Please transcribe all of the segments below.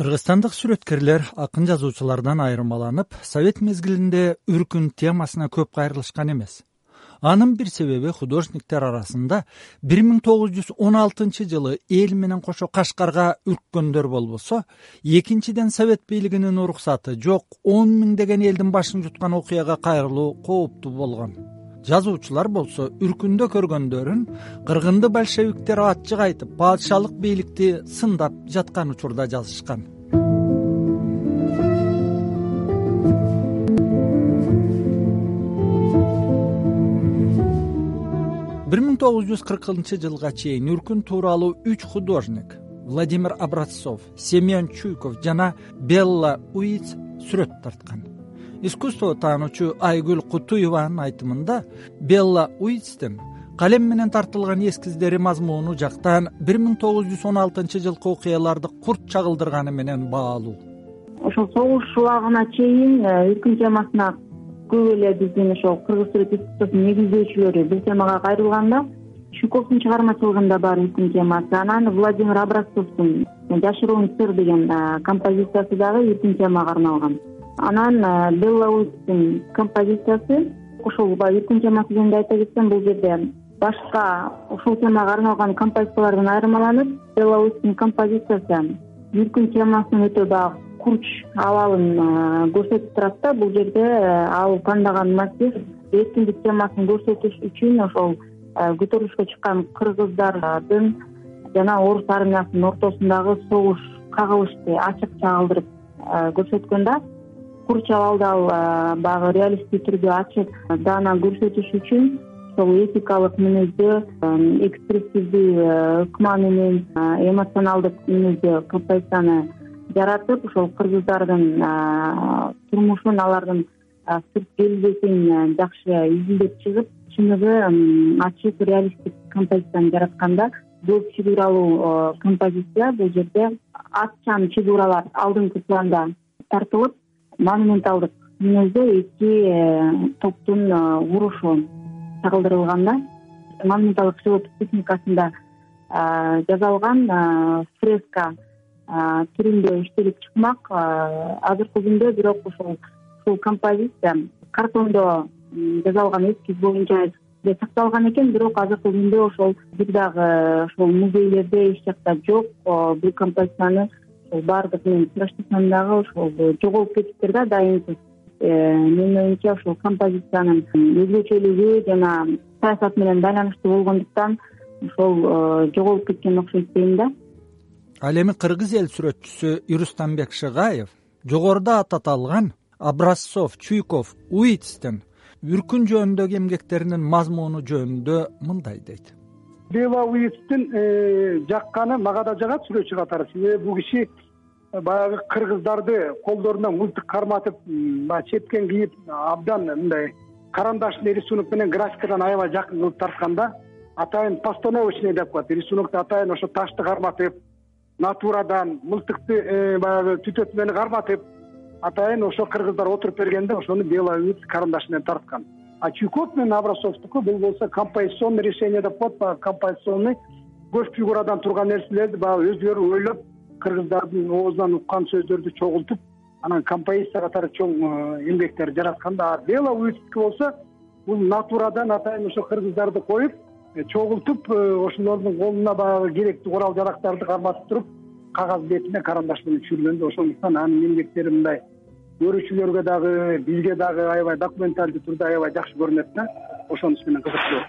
кыргызстандык сүрөткерлер акын жазуучулардан айырмаланып совет мезгилинде үркүн темасына көп кайрылышкан эмес. Анын бир себеби художниктер арасында бир миң тогуз жүз он алтынчы жылы эл менен кошо кашкарга үрккөндөр болбосо экинчиден совет бийлигинин уруксаты жок он миңдеген элдин башын жуткан окуяга кайрылуу кооптуу болгон жазуучулар болсо үркүндө көргөндөрүн кыргынды большевиктер ачык айтып падышалык бийликти сындап жаткан учурда жазышкан. Бир миң тогуз жүз кыркынчы жылга чейин үркүн тууралуу үч художник владимир образцов семен чуйков жана белла уиц сүрөт тарткан искусство таануучу айгүл кутуеванын айтымында белла уицтин калем менен тартылган эскиздери мазмуну жактан бир миң тогуз жүз он алтынчы жылкы окуяларды курт чагылдырганы менен баалуу. Ошол согуш убагына чейин э, үркүн темасына көп эле биздин ошол кыргыз сүрөт искусствосунун негиздөөчүлөрү бир темага кайрылганда чуйковдун чыгармачылыгында бар үркүн темасы анан владимир образцовдун жашыруун сыр деген э, композициясы дагы үркүн темага арналган анан э, белла уиттин композициясы ошол баягы үркүн темасы жөнүндө айта кетсем бул жерде башка ушул темага арналган композициялардан айырмаланып белла уиттин композициясы үркүн темасынын өтө баягы курч абалын э, көрсөтүп турат да бул жерде э, ал тандаган мотив эркиндик темасын көрсөтүш үчүн ошол көтөрүлүшкө чыккан кыргыздардын жана орус армиясынын ортосундагы согуш кагылышты ачык чагылдырып көрсөткөн да курч абалды ал баягы реалисттик түрдө ачык даана көрсөтүш үчүн ошол этикалык мүнөздө экспрессивдүү ыкма менен эмоционалдык мүнөздө композицияны жаратып ошол кыргыздардын турмушун алардын сырт келбетин жакшы изилдеп чыгып чыныгы ачык реалисттик композицияны жараткан да көп чыгууралуу композиция бул жерде атчан чыгууралар алдыңкы планда тартылып монументалдык мүнөздө эки э, топтун э, урушу чагылдырылган да. Монументалдык живопись техникасында э, жасалган фреска түрүндө иштелип чыкмак. Азыркы күндө бирок ушул ушул композиция картондо жасалган эскиз боюнча сакталган экен. Бирок азыркы күндө ошол бир дагы ошол музейлерде эч жакта жок. Бул композицияны баардык мен сураштырсам дагы ошол жоголуп кетиптир да дайынсыз э, менин оюмча ушул композициянын өзгөчөлүгү жана саясат менен байланыштуу болгондуктан ошол э, жоголуп кеткен окшойт дейм да. Ал эми кыргыз эл сүрөтчүсү ирустамбек шыгаев жогоруда аталган образцов чуйков уицтин үркүн жөнүндөгү эмгектеринин мазмуну жөнүндө мындай дейт бела уицтин э, жакканы мага да жагат сүрөтчү катары. Себеби бул киши э, баягы кыргыздарды колдоруна мылтык карматып баягы чепкен кийип абдан мындай карандашный рисунок менен графикадан аябай жакын кылып тарткан да. Атайын постановочный деп коет. Рисунокду атайын ошо ташты карматып натурадан мылтыкты э, баягы түтөтмөнү карматып атайын ошо кыргыздар отуруп бергенде ошону бела уиц карандаш менен тарткан а чуйков менен образцовдуку бул болсо композиционный решение деп коет баягы композиционный көз фигурадан турган нерселерди баягы өздөрү ойлоп кыргыздардын оозунан уккан сөздөрдү чогултуп анан композиция катары чоң э, эмгектер жараткан да. А бела уицтики болсо бул натурадан атайын ошо кыргыздарды коюп э, чогултуп э, ошолордун колуна баягы керектүү курал жарактарды карматып туруп кагаз бетине карандаш менен түшүргөн да ошондуктан анын эмгектери мындай көрүүчүлөргө дагы бизге дагы аябай документалдуу түрдө аябай жакшы көрүнөт да ошонусу менен кызыктуу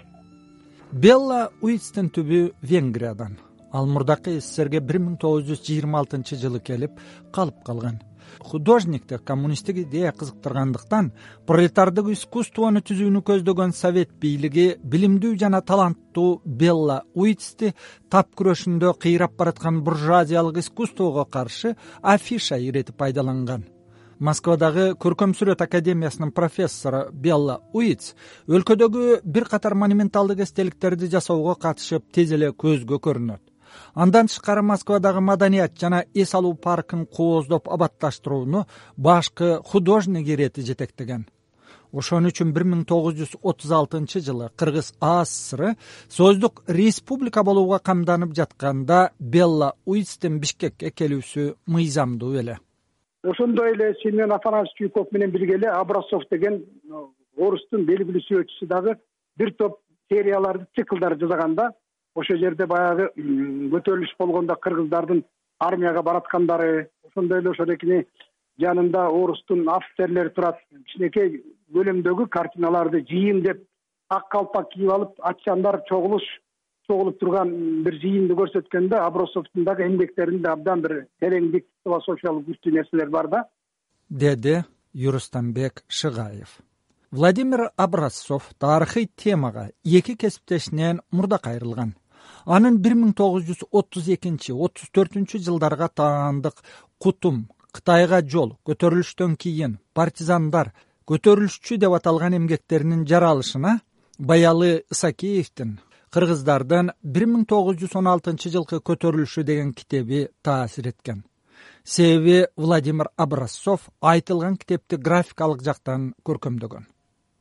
белла уицтин түбү венгриядан ал мурдакы сссрге бир миң тогуз жүз жыйырма алтынчы жылы келип калып калган художникти коммунисттик идея кызыктыргандыктан пролетардык искусствону түзүүнү көздөгөн совет бийлиги билимдүү жана таланттуу белла уицти тап күрөшүндө кыйрап бараткан буржуазиялык искусствого каршы афиша иретип пайдаланган москвадагы көркөм сүрөт академиясынын профессору белла уиц өлкөдөгү бир катар монументалдык эстеликтерди жасоого катышып тез эле көзгө көрүнөт. Андан тышкары москвадагы маданият жана эс алуу паркын кооздоп абатташтырууну башкы художник ирети жетектеген. Ошон үчүн бир миң тогуз жүз отуз алтынчы жылы кыргыз аассры союздук республика болууга камданып жатканда белла уитстин бишкекке келүүсү мыйзамдуу беле ошондой эле семен афанасьевич чуйков менен бирге эле образцов деген орустун белгилүү сүрөтчүсү дагы бир топ серияларды циклдарды жасаган да. Ошол жерде баягы көтөрүлүш болгондо кыргыздардын армияга бараткандары ошондой эле ошонекини жанында орустун офицерлери турат кичинекей көлөмдөгү картиналарды жыйын ак калпак кийип алып атчандар чогулуш чогулуп турган бир жыйынды көрсөткөндө абросовдун дагы эмгектеринде абдан бир тереңдик философиялык күчтүү нерселер бар да. Деди юрустамбек шыгаев. Владимир образцов тарыхый темага эки кесиптешинен мурда кайрылган анын бир миң тогуз жүз отуз экинчи отуз төртүнчү жылдарга таандык кутум кытайга жол көтөрүлүштөн кийин партизандар көтөрүлүшчү деп аталган эмгектеринин жаралышына баялы исакеевдин кыргыздардын бир миң тогуз жүз он алтынчы жылкы көтөрүлүшү деген китеби таасир эткен. Себеби владимир образцов айтылган китепти графикалык жактан көркөмдөгөн.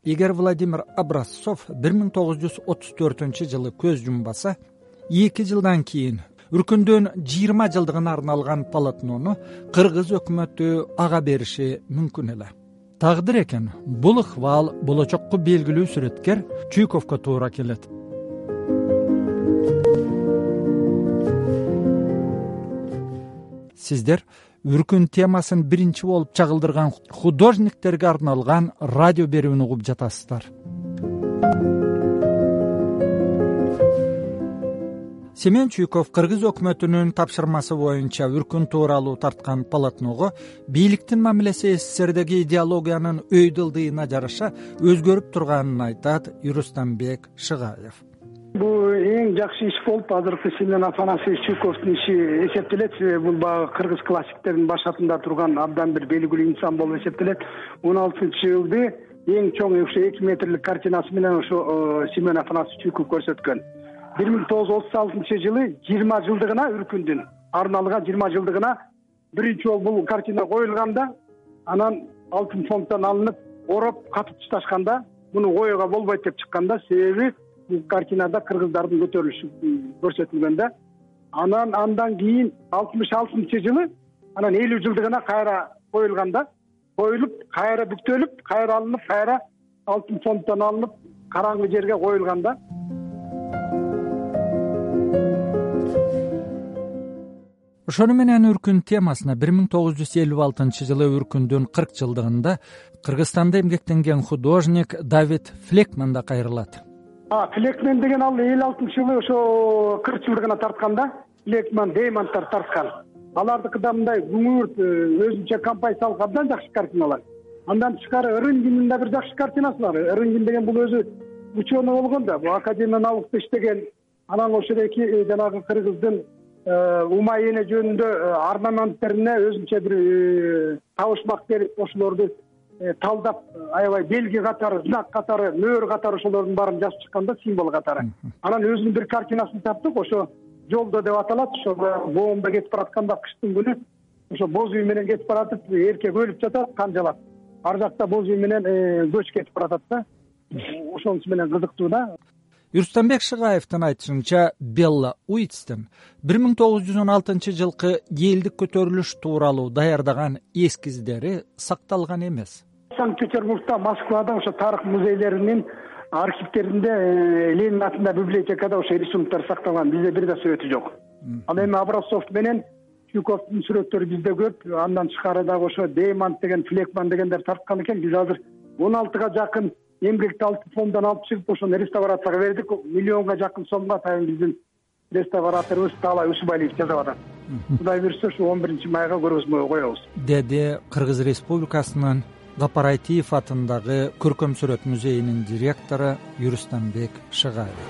Эгер владимир образцов бир миң тогуз жүз отуз төртүнчү жылы көз жумбаса эки жылдан кийин үркүндүн жыйырма жылдыгына арналган полотнону кыргыз өкмөтү ага бериши мүмкүн эле. Тагдыр экен бул ыкбал болочокко белгилүү сүрөткер чуйковго туура келет сиздер үркүн темасын биринчи болуп чагылдырган художниктерге арналган радио берүүнү угуп жатасыздар. Семен чуйков кыргыз өкмөтүнүн тапшырмасы боюнча үркүн тууралуу тарткан полотного бийликтин мамилеси сссрдеги идеологиянын өйдө ылдыйына жараша өзгөрүп турганын айтат юрустамбек шыгаев эң жакшы иш болуп азыркы семен афанасьевич чуйковдун иши эсептелет. Себеби бул баягы кыргыз классиктеринин башатында турган абдан бир белгилүү инсан болуп эсептелет. Он алтынчы жылды эң чоң ушу эки метрлик картинасы менен ошо э, семен афанасьевич чуйков көрсөткөн. бир миң тогуз жүз отуз алтынчы жылы жыйырма жылдыгына үркүндүн арналган жыйырма жылдыгына биринчи жолу бул картина коюлганда анан алтын фонддон алынып ороп катып ташташканда муну коюуга болбойт деп чыккан да себеби картинада кыргыздардын көтөрүлүшү көрсөтүлгөн да. Анан андан кийин алтымыш алтынчы жылы анан элүү жылдыгына кайра коюлган да. Коюлуп кайра бүктөлүп кайра алынып кайра алтын фонддон алынып караңгы жерге коюлган да. Ошону менен үркүн темасына бир миң тогуз жүз элүү алтынчы жылы үркүндүн кырк жылдыгында кыргызстанда эмгектенген художник давид флекман да кайрылат флекман деген ал элүү алтынчы жылы ошо кырк жылдыгына тарткан да. Флекман деймонттор тарткан. Алардыкы да мындай күңүрт э, өзүнчө композициялык абдан жакшы картиналар. Андан тышкары рынгиндин да бир жакшы картинасы бар. Рынгин деген бул өзү ученый болгон да. Бул академия наукада иштеген анан ошодоки э, жанагы кыргыздын Э, ума эне жөнүндө орнаменттерине өзүнчө бир табышмак берип ошолорду талдап аябай белги катары знак катары мөөр катары ошолордун баарын жазып чыккан да символ катары. Анан өзүнүн бир картинасын таптык ошо жолдо деп аталат ошо боомдо кетип баратканда кыштын күнү ошо боз үй менен кетип баратып эркек өлүп жатат канжалап ар жакта боз үй менен көч кетип баратат да. Ошонусу менен кызыктуу да. Юрустамбек шыгаевдин айтышынча белла уитстин бир миң тогуз жүз он алтынчы жылкы элдик көтөрүлүш тууралуу даярдаган эскиздери сакталган эмес санкт петербургда москвада ошо тарых музейлеринин архивтеринде э, ленин атында библиотекада ошо рисунктор сакталган. Бизде бир да сүрөтү жок. Ал эми образцов менен чуйковдун сүрөттөрү бизде көп. Андан тышкары дагы ошо деймонт деген флекман дегендер тарткан экен. Биз азыр он алтыга жакын эмгекти алтын фонддон алып чыгып ошону реставрацияга бердик миллионго жакын сомго атайын биздин реставраторубуз таалай усубалиев жасап атат кудай буюрса ушу он биринчи майга көргөзмөгө коебуз. Деди кыргыз республикасынын гапарайтиев атындагы көркөм сүрөт музейинин директору юрустамбек шыгаев.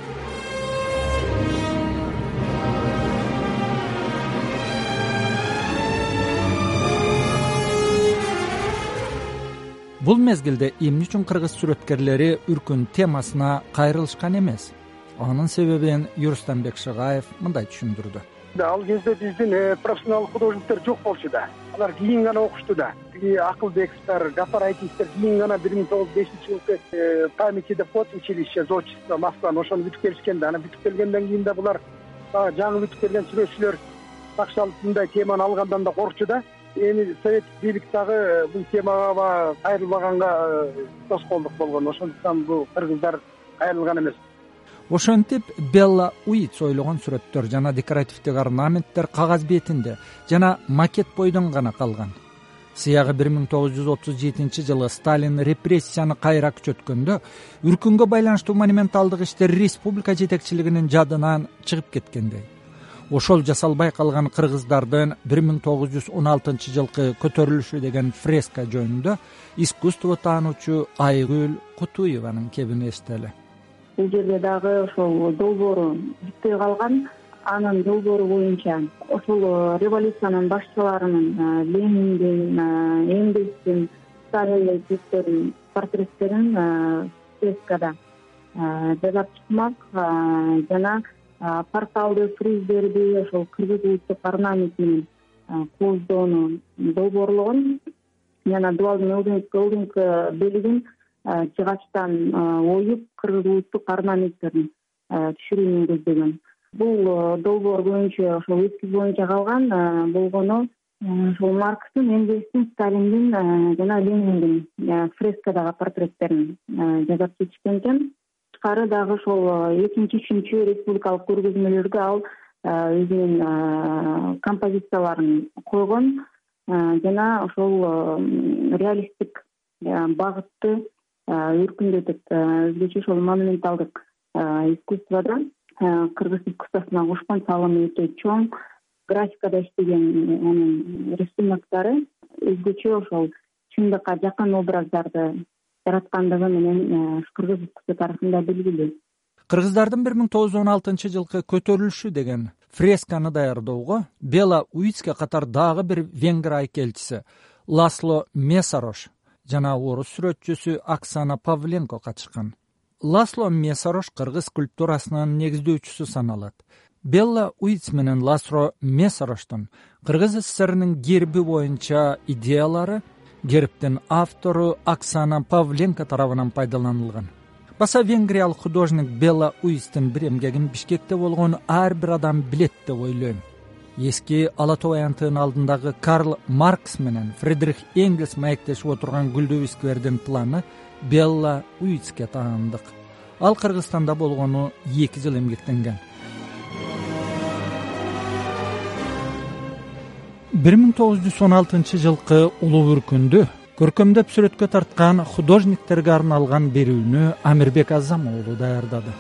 Бул мезгилде эмне үчүн кыргыз сүрөткерлери үркүн темасына кайрылышкан эмес? Анын себебин юрустамбек шыгаев мындай түшүндүрдү ал кезде биздин э, профессионалдык художниктер жок болчу да. Алар кийин гана окушту да. Тиги акылбековдор жапар айтисовдор кийин гана бир миң тогуз жүз бешинчи жылкы э, памяти да под училище зодчество москваны ошону бүтүп келишкен да. Анан бүтүп келгенден кийин да булар баягы жаңы бүтүп келген сүрөтчүлөр такшалып мындай теманы алгандан да коркчу да. Эми советтик бийлик дагы э, бул темага баягы кайрылбаганга тоскоолдук болгон. Ошондуктан бул кыргыздар кайрылган эмес ошентип белла уитс ойлогон сүрөттөр жана декоративдик орнаменттер кагаз бетинде жана макет бойдон гана калган. Сыягы бир миң тогуз жүз отуз жетинчи жылы сталин репрессияны кайра күчөткөндө үркүнгө байланыштуу монументалдык иштер республика жетекчилигинин жадынан чыгып кеткендей. Ошол жасалбай калган кыргыздардын бир миң тогуз жүз он алтынчы жылкы көтөрүлүшү деген фреска жөнүндө искусство таануучу айгүл кутуеванын кебин эстели бул жерде дагы ошол долбоору бүтпөй калган анын долбоору боюнча ошол э, революциянын башчыларынын э, лениндин э, энгельстин сталиндин жүздөрүнүн портреттерин фрескада жасап чыкмак жана порталды фриздерди ошол кыргыз улуттук орнамент менен кооздоону долбоорлогон жана дубалдын ылдыйкы бөлүгүн жыгачтан оюп кыргыз улуттук орнаменттерин түшүрүүнү көздөгөн бул долбоор боюнча ошол эскиз боюнча калган болгону ошол маркстин энгельстин сталиндин жана лениндин фрескадагы портреттерин жасап кетишкен экен. Тышкары дагы ошол экинчи үчүнчү республикалык көргөзмөлөргө ал өзүнүн композицияларын койгон жана ошол реалисттик багытты өркүндөтүп өзгөчө ошол монументалдык искусстводо. Кыргыз искусствосуна кошкон салымы өтө чоң. Графикада иштеген анын рисуноктору өзгөчө ошол чындыкка жакын образдарды жараткандыгы менен кыргыз искусство тарыхында белгилүү. Кыргыздардын бир миң тогуз жүз он алтынчы жылкы көтөрүлүшү деген фресканы даярдоого бела уицке катар дагы бир венгр айкелчиси ласло месарош жана орус сүрөтчүсү оксана павленко катышкан. Ласло месарош кыргыз скульптурасынын негиздөөчүсү саналат. Белла уитс менен ласло месароштун кыргыз сссринин герби боюнча идеялары гербтин автору оксана павленко тарабынан пайдаланылган. Баса венгриялык художник белла уитстин бир эмгегин бишкекте болгон ар бир адам билет деп ойлойм эски ала тоо аянтынын алдындагы карл маркс менен фредрих энгельс маектешип отурган гүлдүү сквердин планы белла уитске таандык. Ал кыргызстанда болгону эки жыл эмгектенген. Бир миң тогуз жүз он алтынчы жылкы улуу үркүндү көркөмдөп сүрөткө тарткан художниктерге арналган берүүнү амирбек азам уулу даярдады